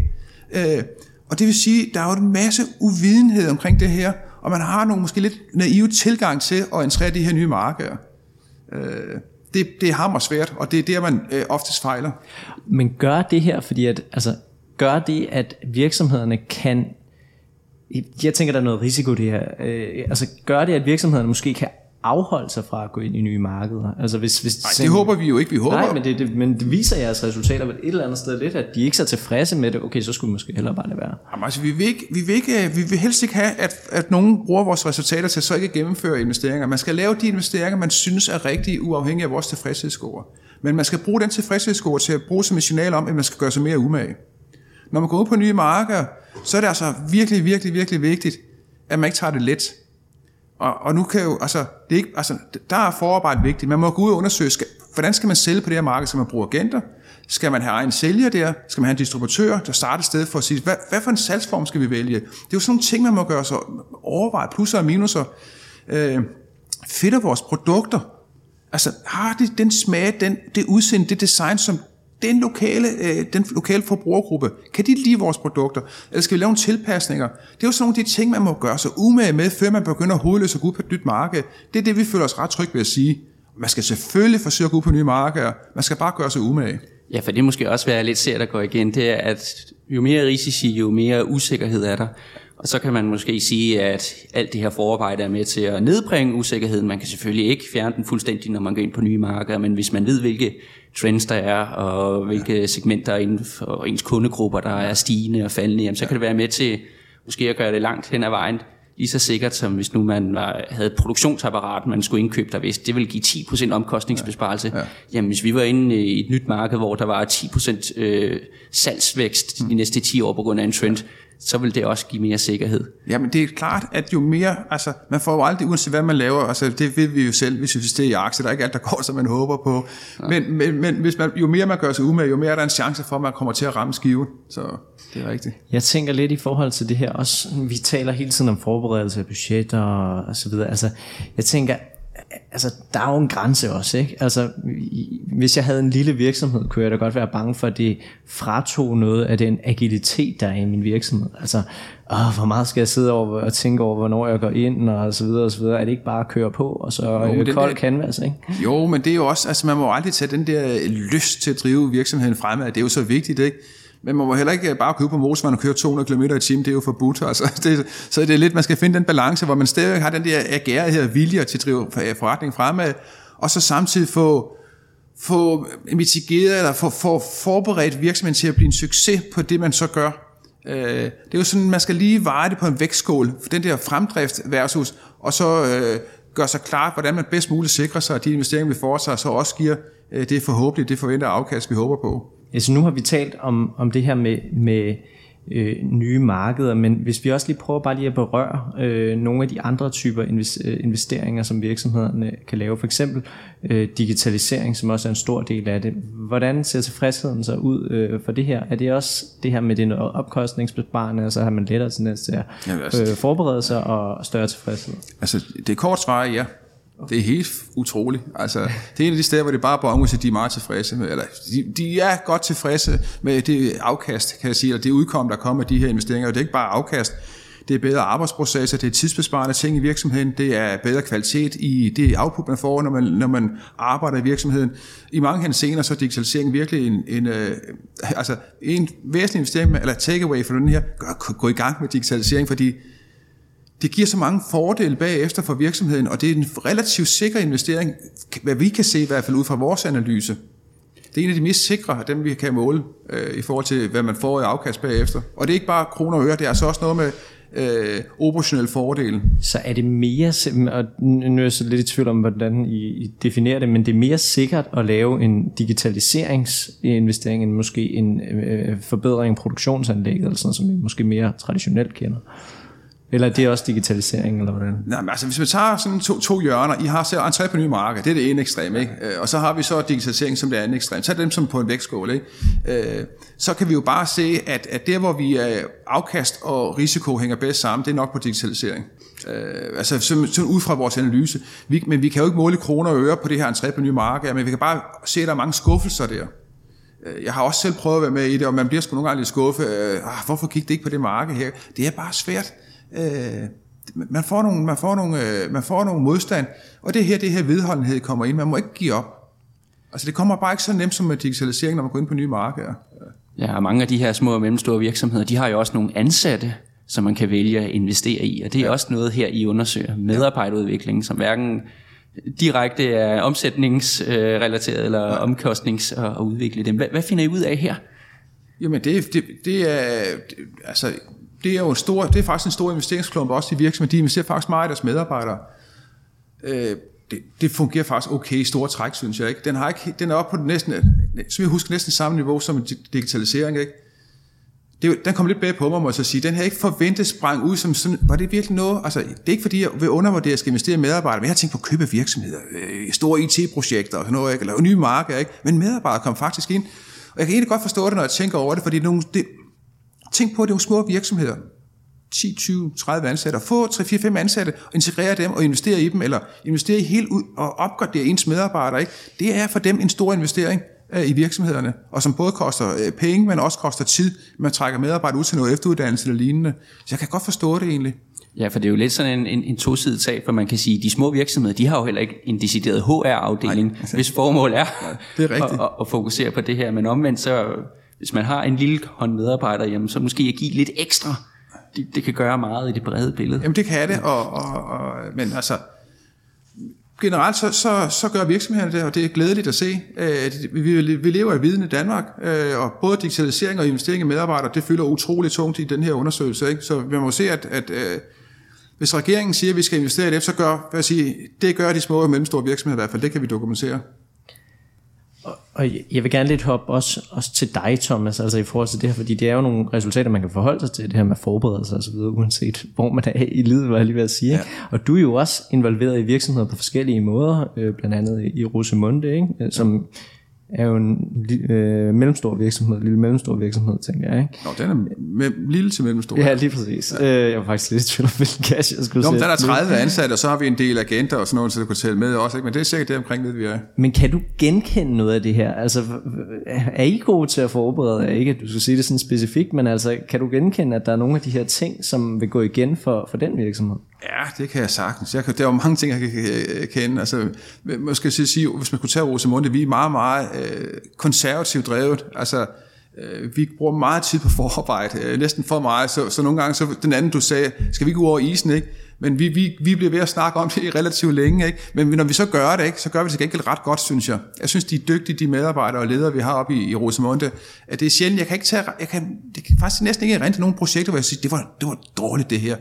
Øh, og det vil sige, der er jo en masse uvidenhed omkring det her, og man har nogle måske lidt naive tilgang til at entrere de her nye markeder. Øh, det, det er hammer svært, og det er der, man øh, oftest fejler. Men gør det her, fordi at, altså, gør det, at virksomhederne kan jeg tænker, der er noget risiko det her. Øh, altså gør det, at virksomhederne måske kan afholde sig fra at gå ind i nye markeder? Altså hvis, hvis nej, det håber vi jo ikke. Vi håber... Nej, men det, det, men det viser jeres resultater vel et eller andet sted lidt, at de ikke er tilfredse med det. Okay, så skulle vi måske hellere bare det være. Jamen, altså, vi, vil ikke, vi, vil ikke, vi vil helst ikke have, at, at nogen bruger vores resultater til så ikke at gennemføre investeringer. Man skal lave de investeringer, man synes er rigtige, uafhængig af vores tilfredshedsscore. Men man skal bruge den tilfredshedsscore til at bruge som et signal om, at man skal gøre sig mere umage. Når man går ud på nye markeder, så er det altså virkelig, virkelig, virkelig vigtigt, at man ikke tager det let. Og, og nu kan jo, altså, det er ikke, altså, der er forarbejde vigtigt. Man må gå ud og undersøge, skal, hvordan skal man sælge på det her marked? Skal man bruge agenter? Skal man have egen sælger der? Skal man have en distributør, der starter sted for at sige, hvad, hvad for en salgsform skal vi vælge? Det er jo sådan nogle ting, man må gøre sig overveje, plusser og minuser. Øh, fitter vores produkter? Altså, har det den smag, den, det udseende, det design, som den lokale, øh, den lokale forbrugergruppe, kan de lide vores produkter? Eller skal vi lave nogle tilpasninger? Det er jo sådan nogle af de ting, man må gøre sig umage med, før man begynder at hovedløse at gå ud på et nyt marked. Det er det, vi føler os ret trygge ved at sige. Man skal selvfølgelig forsøge at gå ud på nye markeder. Man skal bare gøre sig umage. Ja, for det måske også være lidt ser, der går igen, det er, at jo mere risici, jo mere usikkerhed er der. Og så kan man måske sige, at alt det her forarbejde er med til at nedbringe usikkerheden. Man kan selvfølgelig ikke fjerne den fuldstændig, når man går ind på nye markeder, men hvis man ved, hvilke trends der er, og hvilke segmenter inden for ens kundegrupper, der er stigende og faldende, jamen, så kan det være med til måske at gøre det langt hen ad vejen lige så sikkert som hvis nu man var, havde et produktionsapparat, man skulle indkøbe, der vidste, det ville give 10% omkostningsbesparelse. Ja. Ja. Jamen hvis vi var inde i et nyt marked, hvor der var 10% øh, salgsvækst mm. de næste 10 år på grund af en trend, så vil det også give mere sikkerhed. Jamen det er klart, at jo mere, altså man får jo aldrig, uanset hvad man laver, altså det ved vi jo selv, hvis vi investerer i aktier, der er ikke alt, der går, som man håber på. Men, men, men hvis man, jo mere man gør sig umage, jo mere er der en chance for, at man kommer til at ramme skiven. Så det er rigtigt. Jeg tænker lidt i forhold til det her også, vi taler hele tiden om forberedelse af budgetter og så videre. Altså, jeg tænker, altså, der er jo en grænse også, ikke? Altså, hvis jeg havde en lille virksomhed, kunne jeg da godt være bange for, at det fratog noget af den agilitet, der er i min virksomhed. Altså, åh, hvor meget skal jeg sidde over og tænke over, hvornår jeg går ind, og så videre, og så videre. Er det ikke bare at køre på, og så jo, øh, kold der, canvas, ikke? Jo, men det er jo også, altså man må aldrig tage den der lyst til at drive virksomheden fremad. Det er jo så vigtigt, ikke? Men man må heller ikke øh, bare købe på motorvejen og køre 200 km i timen, det er jo forbudt. Altså, det, så det er lidt, man skal finde den balance, hvor man stadig har den der agerighed og vilje til at drive øh, forretningen fremad, og så samtidig få, få mitigeret eller få, få forberedt virksomheden til at blive en succes på det, man så gør. Øh, det er jo sådan, man skal lige veje det på en vægtskål, for den der fremdrift versus, og så øh, gøre sig klart, hvordan man bedst muligt sikrer sig, at de investeringer, vi foretager, så også giver øh, det forhåbentlig, det forventede afkast, vi håber på. Altså nu har vi talt om, om det her med, med øh, nye markeder, men hvis vi også lige prøver bare lige at berøre øh, nogle af de andre typer øh, investeringer, som virksomhederne kan lave, for eksempel øh, digitalisering, som også er en stor del af det. Hvordan ser tilfredsheden så ud øh, for det her? Er det også det her med det opkostningsbesparende, og så har man lettere tendens til at øh, forberede sig og større tilfredshed? Altså det kort svar ja. Det er helt utroligt. Altså, det er en af de steder, hvor det bare bare at de er meget tilfredse med, eller de, de er godt tilfredse med det afkast, kan jeg sige, eller det udkom, der kommer af de her investeringer. Og det er ikke bare afkast, det er bedre arbejdsprocesser, det er tidsbesparende ting i virksomheden, det er bedre kvalitet i det output, man får, når man, når man arbejder i virksomheden. I mange henseender så er digitalisering virkelig en, en, øh, altså en væsentlig investering, eller takeaway for den her, gå, gå i gang med digitalisering, fordi det giver så mange fordele bagefter for virksomheden, og det er en relativt sikker investering, hvad vi kan se i hvert fald ud fra vores analyse. Det er en af de mest sikre af dem, vi kan måle øh, i forhold til, hvad man får i afkast bagefter. Og det er ikke bare kroner og øre, det er altså også noget med øh, operationel fordel. Så er det mere, og nu er jeg så lidt i tvivl om, hvordan I, I definerer det, men det er mere sikkert at lave en digitaliseringsinvestering, end måske en øh, øh forbedring af produktionsanlægget, eller sådan, som vi måske mere traditionelt kender. Eller er det også digitalisering, eller hvordan? Nej, men altså, hvis vi tager sådan to, to hjørner, I har så markeder, det er det ene ekstrem, ikke? Øh, og så har vi så digitalisering som det andet ekstrem. Tag dem som på en vægtskål, ikke? Øh, så kan vi jo bare se, at, at der, hvor vi er afkast og risiko hænger bedst sammen, det er nok på digitalisering. Øh, altså sådan, sådan ud fra vores analyse. Vi, men vi kan jo ikke måle kroner og øre på det her markeder, men vi kan bare se, at der er mange skuffelser der. Jeg har også selv prøvet at være med i det, og man bliver sgu nogle gange lidt skuffet. Øh, hvorfor kigger det ikke på det marked her? Det er bare svært. Øh, man får nogle, man får nogle, øh, man får nogle modstand, og det her, det her vedholdenhed kommer ind. Man må ikke give op. Altså det kommer bare ikke så nemt som med digitalisering, når man går ind på nye markeder. Ja, og mange af de her små og mellemstore virksomheder, de har jo også nogle ansatte, som man kan vælge at investere i, og det er ja. også noget her, I undersøger. Medarbejderudvikling, som hverken direkte er omsætningsrelateret eller ja. omkostnings- og udvikle dem. Hvad, hvad finder I ud af her? Jamen det, det, det er, det, altså det er jo en stor, det er faktisk en stor investeringsklump også i virksomheden. De investerer faktisk meget i deres medarbejdere. Øh, det, det, fungerer faktisk okay i store træk, synes jeg. Ikke? Den, har ikke, den er oppe på den næsten, som jeg husker, næsten samme niveau som digitalisering. Ikke? Det, den kom lidt bag på mig, må jeg så sige. Den har ikke forventet sprang ud som sådan, var det virkelig noget? Altså, det er ikke fordi, jeg vil undervurdere, at jeg skal investere i medarbejdere, men jeg har tænkt på at købe virksomheder, øh, store IT-projekter og sådan noget, ikke? eller nye markeder, ikke? men medarbejdere kom faktisk ind. Og jeg kan egentlig godt forstå det, når jeg tænker over det, fordi nogle, det, Tænk på, at det er nogle små virksomheder. 10, 20, 30 ansatte, og få 3, 4, 5 ansatte, og integrere dem og investere i dem, eller investere i helt ud og opgradere ens medarbejdere. Ikke? Det er for dem en stor investering øh, i virksomhederne, og som både koster øh, penge, men også koster tid. Man trækker medarbejdere ud til noget efteruddannelse eller lignende. Så jeg kan godt forstå det egentlig. Ja, for det er jo lidt sådan en, en, en tosidig sag, for man kan sige, at de små virksomheder, de har jo heller ikke en decideret HR-afdeling, altså, hvis formål er, ja, det er rigtigt. At, at, at fokusere på det her. Men omvendt så hvis man har en lille hånd medarbejder hjemme, så måske at give lidt ekstra, det, det kan gøre meget i det brede billede. Jamen det kan det, og, og, og, men altså, generelt så, så, så gør virksomhederne det, og det er glædeligt at se. Øh, vi, vi lever i viden i Danmark, øh, og både digitalisering og investering i medarbejdere, det fylder utroligt tungt i den her undersøgelse. Ikke? Så man må se, at, at øh, hvis regeringen siger, at vi skal investere i det, så gør, hvad jeg sige, det gør de små og mellemstore virksomheder i hvert fald. Det kan vi dokumentere. Og, jeg vil gerne lidt hoppe også, også til dig, Thomas, altså i forhold til det her, fordi det er jo nogle resultater, man kan forholde sig til, det her med forberedelse og så videre, uanset hvor man er i livet, hvad jeg lige vil sige. Ja. Og du er jo også involveret i virksomheder på forskellige måder, øh, blandt andet i Rosemunde, ikke? som er jo en øh, mellemstor virksomhed, en lille mellemstor virksomhed, tænker jeg. Ikke? Nå, den er med, lille til mellemstor. Ja, lige præcis. Ja. Øh, jeg var faktisk lidt i tvivl om, hvilken cash jeg skulle Nå, sætte. der er 30 ansatte, og så har vi en del agenter og sådan noget, så du kunne tælle med også. Ikke? Men det er sikkert det omkring, ved vi er. Men kan du genkende noget af det her? Altså, er I gode til at forberede jer? Ikke at du skal sige det sådan specifikt, men altså, kan du genkende, at der er nogle af de her ting, som vil gå igen for, for den virksomhed? Ja, det kan jeg sagtens. Jeg kan, der er jo mange ting, jeg kan øh, kende. Altså, måske sige, hvis man skulle tage Rosamunde, vi er meget, meget øh, konservativt drevet. Altså, øh, vi bruger meget tid på forarbejde, øh, næsten for meget, så, så nogle gange, så den anden du sagde, skal vi gå over isen, ikke? Men vi, vi, vi bliver ved at snakke om det i relativt længe, ikke? Men når vi så gør det, ikke, så gør vi det til gengæld ret godt, synes jeg. Jeg synes, de er dygtige, de medarbejdere og ledere, vi har oppe i, i Rosamunde, at det er sjældent, jeg kan ikke tage, jeg kan, det kan faktisk næsten ikke rent nogen projekter, hvor jeg siger, det var, det var dårligt det her.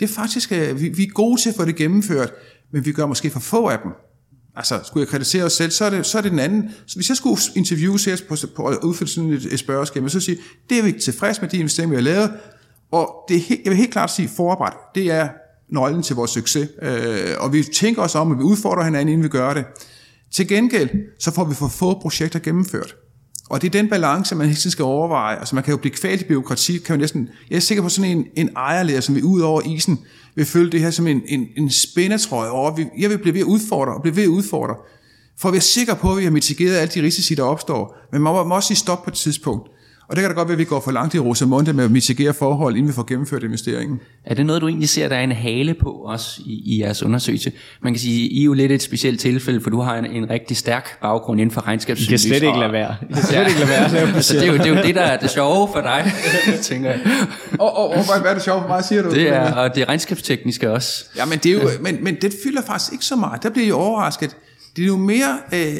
Det er faktisk, øh, vi, vi er gode til at få det gennemført, men vi gør måske for få af dem. Altså, skulle jeg kritisere os selv, så er det, så er det den anden. Så hvis jeg skulle interviewe os på, på at udfylde sådan et, et spørgeskema, så sige, det er vi ikke tilfreds med de investeringer, vi har lavet, og det er helt, jeg vil helt klart sige, forarbejde, det er nøglen til vores succes. Øh, og vi tænker os om, at vi udfordrer hinanden, inden vi gør det. Til gengæld, så får vi for få projekter gennemført. Og det er den balance, man hele tiden skal overveje. Altså man kan jo blive kvalt i byråkrati, kan jo næsten, jeg er sikker på sådan en, en ejerleder, som vi ud over isen, vil følge det her som en, en, en spændetrøje over. Jeg vil blive ved at udfordre, og blive ved at udfordre, for at være sikker på, at vi har mitigeret alle de risici, der opstår. Men man må, må også sige stop på et tidspunkt. Og det kan da godt være, at vi går for langt i Rosamunde med at mitigere forhold, inden vi får gennemført investeringen. Er det noget, du egentlig ser, der er en hale på også i, i jeres undersøgelse? Man kan sige, I er jo lidt et specielt tilfælde, for du har en, en rigtig stærk baggrund inden for regnskabssynlighed. I kan slet ikke lade være. I kan slet ikke lade være altså, det, er jo, det er jo det, der er det sjove for dig, tænker jeg. Og, og, og hvad er det sjove for mig, siger du? Det er, og det er regnskabstekniske også. Ja, men det, er jo, men, men det fylder faktisk ikke så meget. Der bliver jeg overrasket. Det er jo mere... Øh,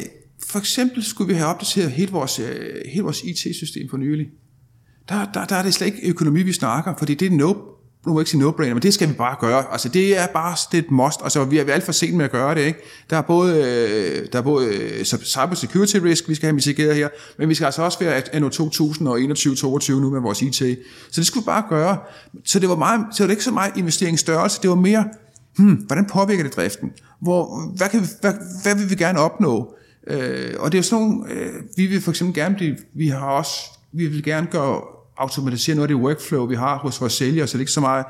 for eksempel skulle vi have opdateret hele vores, øh, hele vores IT-system for nylig der, der, der er det slet ikke økonomi, vi snakker, fordi det er no, nu må jeg ikke sige no-brainer, men det skal vi bare gøre. Altså det er bare det er et must. Altså vi er, vi er alt for sent med at gøre det. Ikke? Der er både, øh, der er både øh, cyber security risk, vi skal have mitigeret her, men vi skal altså også være anno 2021-2022 nu med vores IT. Så det skulle vi bare gøre. Så det var, meget, så det var ikke så meget investeringsstørrelse, det var mere, hmm, hvordan påvirker det driften? Hvor, hvad, kan vi, hvad, hvad vil vi gerne opnå? Øh, og det er jo sådan nogle, øh, vi vil for eksempel gerne blive, vi har også, vi vil gerne gøre automatisere noget af det workflow, vi har hos vores sælgere, så det er ikke så meget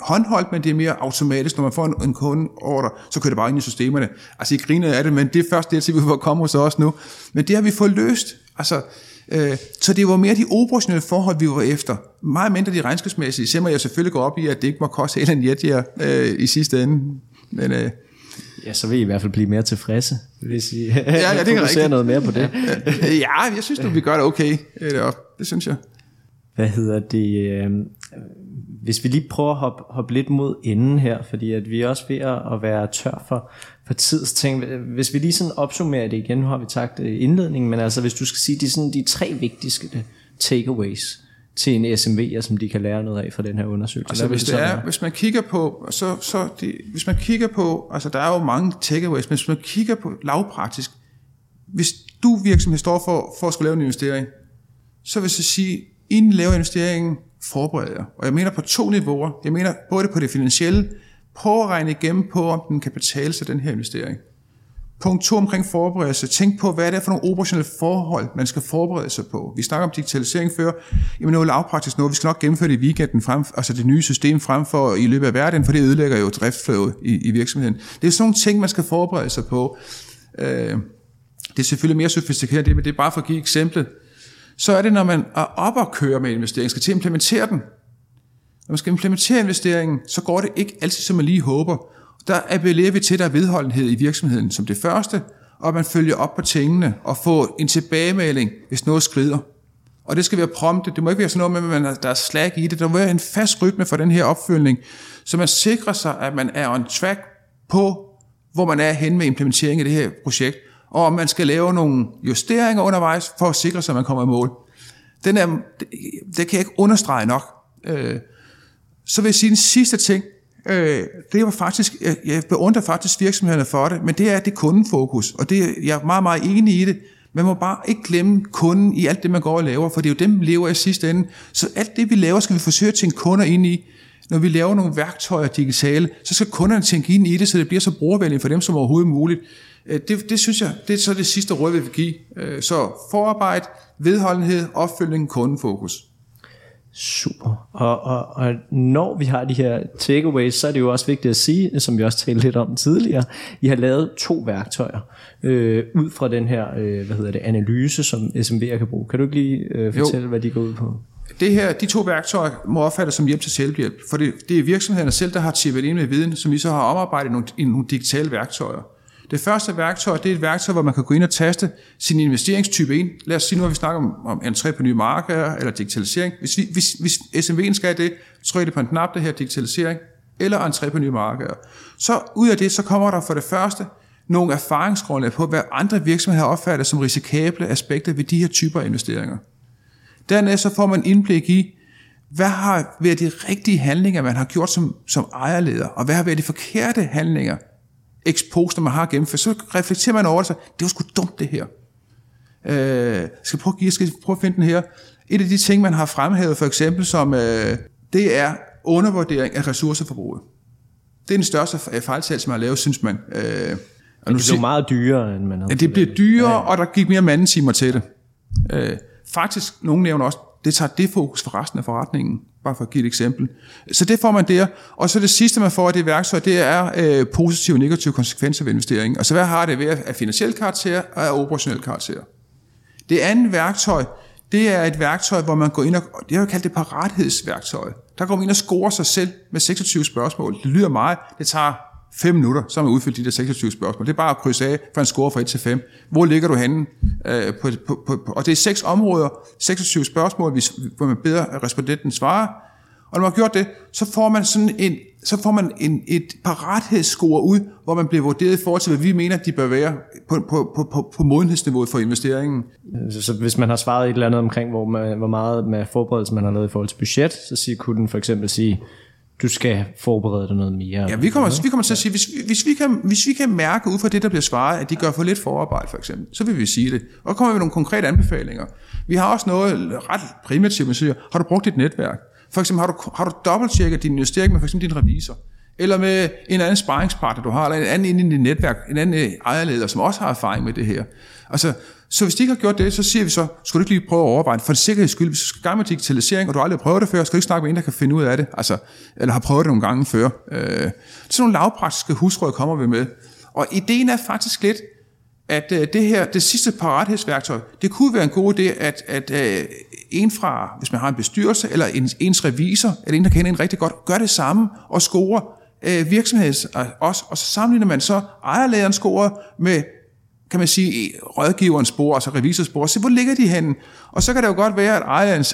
håndholdt, men det er mere automatisk. Når man får en, en kundeorder, så kører det bare ind i systemerne. Altså, I griner af det, men det er først det, vi får komme hos os nu. Men det har vi fået løst. Altså, øh, så det var mere de operationelle forhold, vi var efter. Meget mindre de regnskabsmæssige. Selvom jeg selvfølgelig går op i, at det ikke må koste hele en jetjer øh, i sidste ende. Men, øh, Ja, så vil I i hvert fald blive mere tilfredse, hvis I ja, ja, det fokuserer noget mere på det. ja, jeg synes, at vi gør det okay. Det synes jeg. Hvad hedder det? Øh, hvis vi lige prøver at hoppe, hoppe lidt mod enden her, fordi at vi er også ved at være tør for, for tidsting. Hvis vi lige sådan opsummerer det igen, nu har vi tagt indledningen, men altså hvis du skal sige de, sådan, de tre vigtigste takeaways til en SMV'er, som de kan lære noget af fra den her undersøgelse. Altså hvis, det er, hvis man kigger på, så, så det, hvis man kigger på, altså der er jo mange takeaways, men hvis man kigger på lavpraktisk, hvis du virksomhed står for, for at skulle lave en investering, så vil jeg sige, inden laver investeringen, forbereder jer. Og jeg mener på to niveauer. Jeg mener både på det finansielle, på at regne igennem på, om den kan betale sig, den her investering. Punkt to omkring forberedelse. Tænk på, hvad er for nogle operationelle forhold, man skal forberede sig på. Vi snakker om digitalisering før. Jamen noget lavpraktisk noget. Vi skal nok gennemføre det i weekenden, frem, altså det nye system frem for i løbet af hverdagen, for det ødelægger jo driftflowet i, i virksomheden. Det er sådan nogle ting, man skal forberede sig på. Øh, det er selvfølgelig mere sofistikeret, det, men det er bare for at give eksemplet så er det, når man er op og kører med investeringen, skal til at implementere den. Når man skal implementere investeringen, så går det ikke altid, som man lige håber. Der appellerer vi til, at der er vedholdenhed i virksomheden som det første, og at man følger op på tingene og får en tilbagemelding, hvis noget skrider. Og det skal være prompte. Det må ikke være sådan noget med, at der er slag i det. Der må være en fast rytme for den her opfølgning, så man sikrer sig, at man er on track på, hvor man er hen med implementeringen af det her projekt og om man skal lave nogle justeringer undervejs, for at sikre sig, at man kommer i mål. Den er, det, det kan jeg ikke understrege nok. Øh, så vil jeg sige den sidste ting, øh, det var faktisk, jeg, jeg beundrer faktisk virksomhederne for det, men det er det kundefokus, og det, jeg er meget, meget enig i det, Man må bare ikke glemme kunden i alt det, man går og laver, for det er jo dem, vi lever i sidste ende. Så alt det, vi laver, skal vi forsøge at tænke kunder ind i. Når vi laver nogle værktøjer digitale, så skal kunderne tænke ind i det, så det bliver så brugervenligt for dem som overhovedet muligt. Øh, det, det synes jeg, det er så det sidste råd, vi vil give. Øh, så forarbejde, vedholdenhed, opfølgning, kundefokus. Super. Og, og, og når vi har de her takeaways, så er det jo også vigtigt at sige, som vi også talte lidt om tidligere, I har lavet to værktøjer øh, ud fra den her øh, hvad hedder det, analyse, som SMV'er kan bruge. Kan du ikke lige øh, fortælle, jo. hvad de går ud på? Det her, de to værktøjer må opfattes som hjælp til selvhjælp, for det, det er virksomhederne selv, der har tippet ind med viden, som vi så har omarbejdet i nogle, i nogle digitale værktøjer. Det første værktøj, det er et værktøj, hvor man kan gå ind og taste sin investeringstype ind. Lad os sige nu, har vi snakker om, om entré på nye markeder eller digitalisering. Hvis, vi, hvis, hvis SMV'en skal det, trykker det på en knap, det her digitalisering, eller entré på nye markeder. Så ud af det, så kommer der for det første nogle erfaringsgrundlag på, hvad andre virksomheder opfatter som risikable aspekter ved de her typer af investeringer. Dernæst så får man indblik i, hvad har været de rigtige handlinger, man har gjort som, som ejerleder, og hvad har været de forkerte handlinger, når man har gennemført, så reflekterer man over det, så det var sgu dumt det her. Øh, skal prøve, jeg skal prøve at finde den her. Et af de ting, man har fremhævet for eksempel, som øh, det er undervurdering af ressourceforbruget. Det er den største fejltagelse, man har lavet, synes man. Øh, og nu det blev meget dyrere, end man havde. Ja, det bliver dyrere, ja. og der gik mere mandetimer til det. Øh, faktisk, nogen nævner også, det tager det fokus for resten af forretningen. Bare for at give et eksempel. Så det får man der. Og så det sidste, man får af det værktøj, det er øh, positive og negative konsekvenser ved investeringen. Og så hvad har det ved af finansiel karakter og af operationel karakter? Det andet værktøj, det er et værktøj, hvor man går ind og, det har jeg kaldt det parathedsværktøj. Der går man ind og scorer sig selv med 26 spørgsmål. Det lyder meget. Det tager 5 minutter, så har man udfyldt de der 26 spørgsmål. Det er bare at krydse af for en score fra 1 til 5. Hvor ligger du henne? Øh, på, på, på, og det er seks områder, 26 spørgsmål, hvor man beder respondenten svare. Og når man har gjort det, så får man sådan en, så får man en, et parathedsscore ud, hvor man bliver vurderet i forhold til, hvad vi mener, de bør være på, på, på, på, på modenhedsniveauet for investeringen. Så hvis man har svaret et eller andet omkring, hvor, man, hvor meget med forberedelse man har lavet i forhold til budget, så siger, kunne den for eksempel sige, du skal forberede dig noget mere. Ja, vi kommer, vi kommer til at sige, hvis, hvis, vi kan, hvis vi kan mærke ud fra det, der bliver svaret, at de gør for lidt forarbejde, for eksempel, så vil vi sige det. Og kommer vi med nogle konkrete anbefalinger. Vi har også noget ret primitivt, man siger, har du brugt dit netværk? For eksempel, har du, har du dobbelttjekket din investering med for eksempel din revisor? Eller med en anden sparringspartner, du har, eller en anden inde i dit netværk, en anden øh, ejerleder, som også har erfaring med det her. Altså, så hvis de ikke har gjort det, så siger vi så, skulle du ikke lige prøve at overveje for en sikkerheds skyld, hvis du skal gang med digitalisering, og du aldrig har prøvet det før, skal du ikke snakke med en, der kan finde ud af det, altså, eller har prøvet det nogle gange før. Øh, sådan nogle lavpraktiske husråd kommer vi med. Og ideen er faktisk lidt, at øh, det her, det sidste parathedsværktøj, det kunne være en god idé, at, at øh, en fra, hvis man har en bestyrelse, eller en, ens revisor, eller en, der kender en rigtig godt, gør det samme og score øh, virksomheds også, og så sammenligner man så ejerlederen score med kan man sige, rådgiverens spor, altså revisorspor, se hvor ligger de henne? Og så kan det jo godt være, at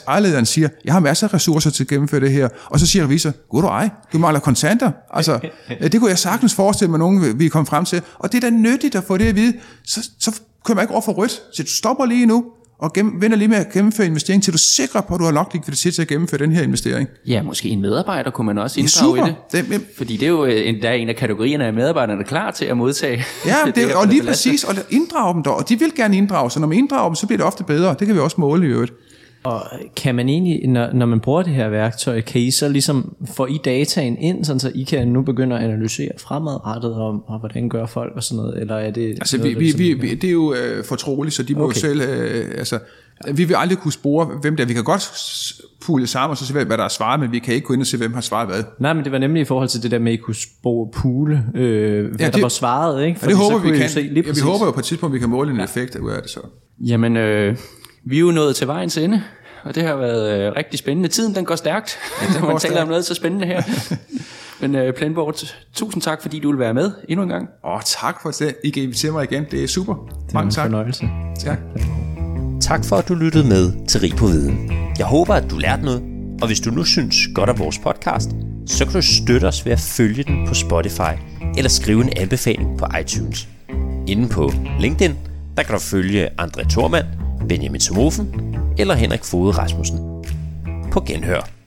ejerlederen siger, jeg har masser af ressourcer til at gennemføre det her, og så siger revisor, god du ej, du mangler kontanter. Altså, det kunne jeg sagtens forestille mig, nogen vi kom frem til, og det er da nyttigt at få det at vide, så, så kører man ikke over for rødt, så du stopper lige nu, og gennem, venter lige med at gennemføre investering, til du er sikker på, at du har nok likviditet til at gennemføre den her investering. Ja, måske en medarbejder kunne man også inddrage i det. det Fordi det er jo øh, en, der er en af kategorierne af medarbejderne, der er klar til at modtage. Ja, det, det og lige præcis, og inddrage dem der, og de vil gerne inddrage, så når man inddrager dem, så bliver det ofte bedre. Det kan vi også måle i øvrigt. Og kan man egentlig, når, når man bruger det her værktøj, kan I så ligesom få I dataen ind, sådan så I kan nu begynde at analysere fremadrettet om, og hvordan gør folk og sådan noget, eller er det Altså noget, vi, vi, vi, vi, det er jo øh, fortroligt, så de må okay. selv, øh, altså vi vil aldrig kunne spore, hvem det er. Vi kan godt pule sammen og så se, hvad der er svaret, men vi kan ikke gå ind og se, hvem har svaret hvad. Nej, men det var nemlig i forhold til det der med, at I kunne spore pule, øh, hvad ja, det, der var svaret. Ikke? Fordi ja, det håber vi kan. Se, lige ja, vi håber jo på et tidspunkt, vi kan måle en ja. effekt ud af det så. Jamen, øh, vi er jo nået til vejens ende og det har været øh, rigtig spændende. Tiden den går stærkt, ja, når man taler om noget så spændende her. Men øh, Planboard, tusind tak, fordi du vil være med endnu en gang. Og tak for det. I kan invitere mig igen. Det er super. Det Mange tak. fornøjelse. Tak. Tak for, at du lyttede med til Rig på Viden. Jeg håber, at du lærte noget, og hvis du nu synes godt af vores podcast, så kan du støtte os ved at følge den på Spotify eller skrive en anbefaling på iTunes. Inden på LinkedIn, der kan du følge André Thormand, Benjamin Somofen eller Henrik Fode Rasmussen. På genhør.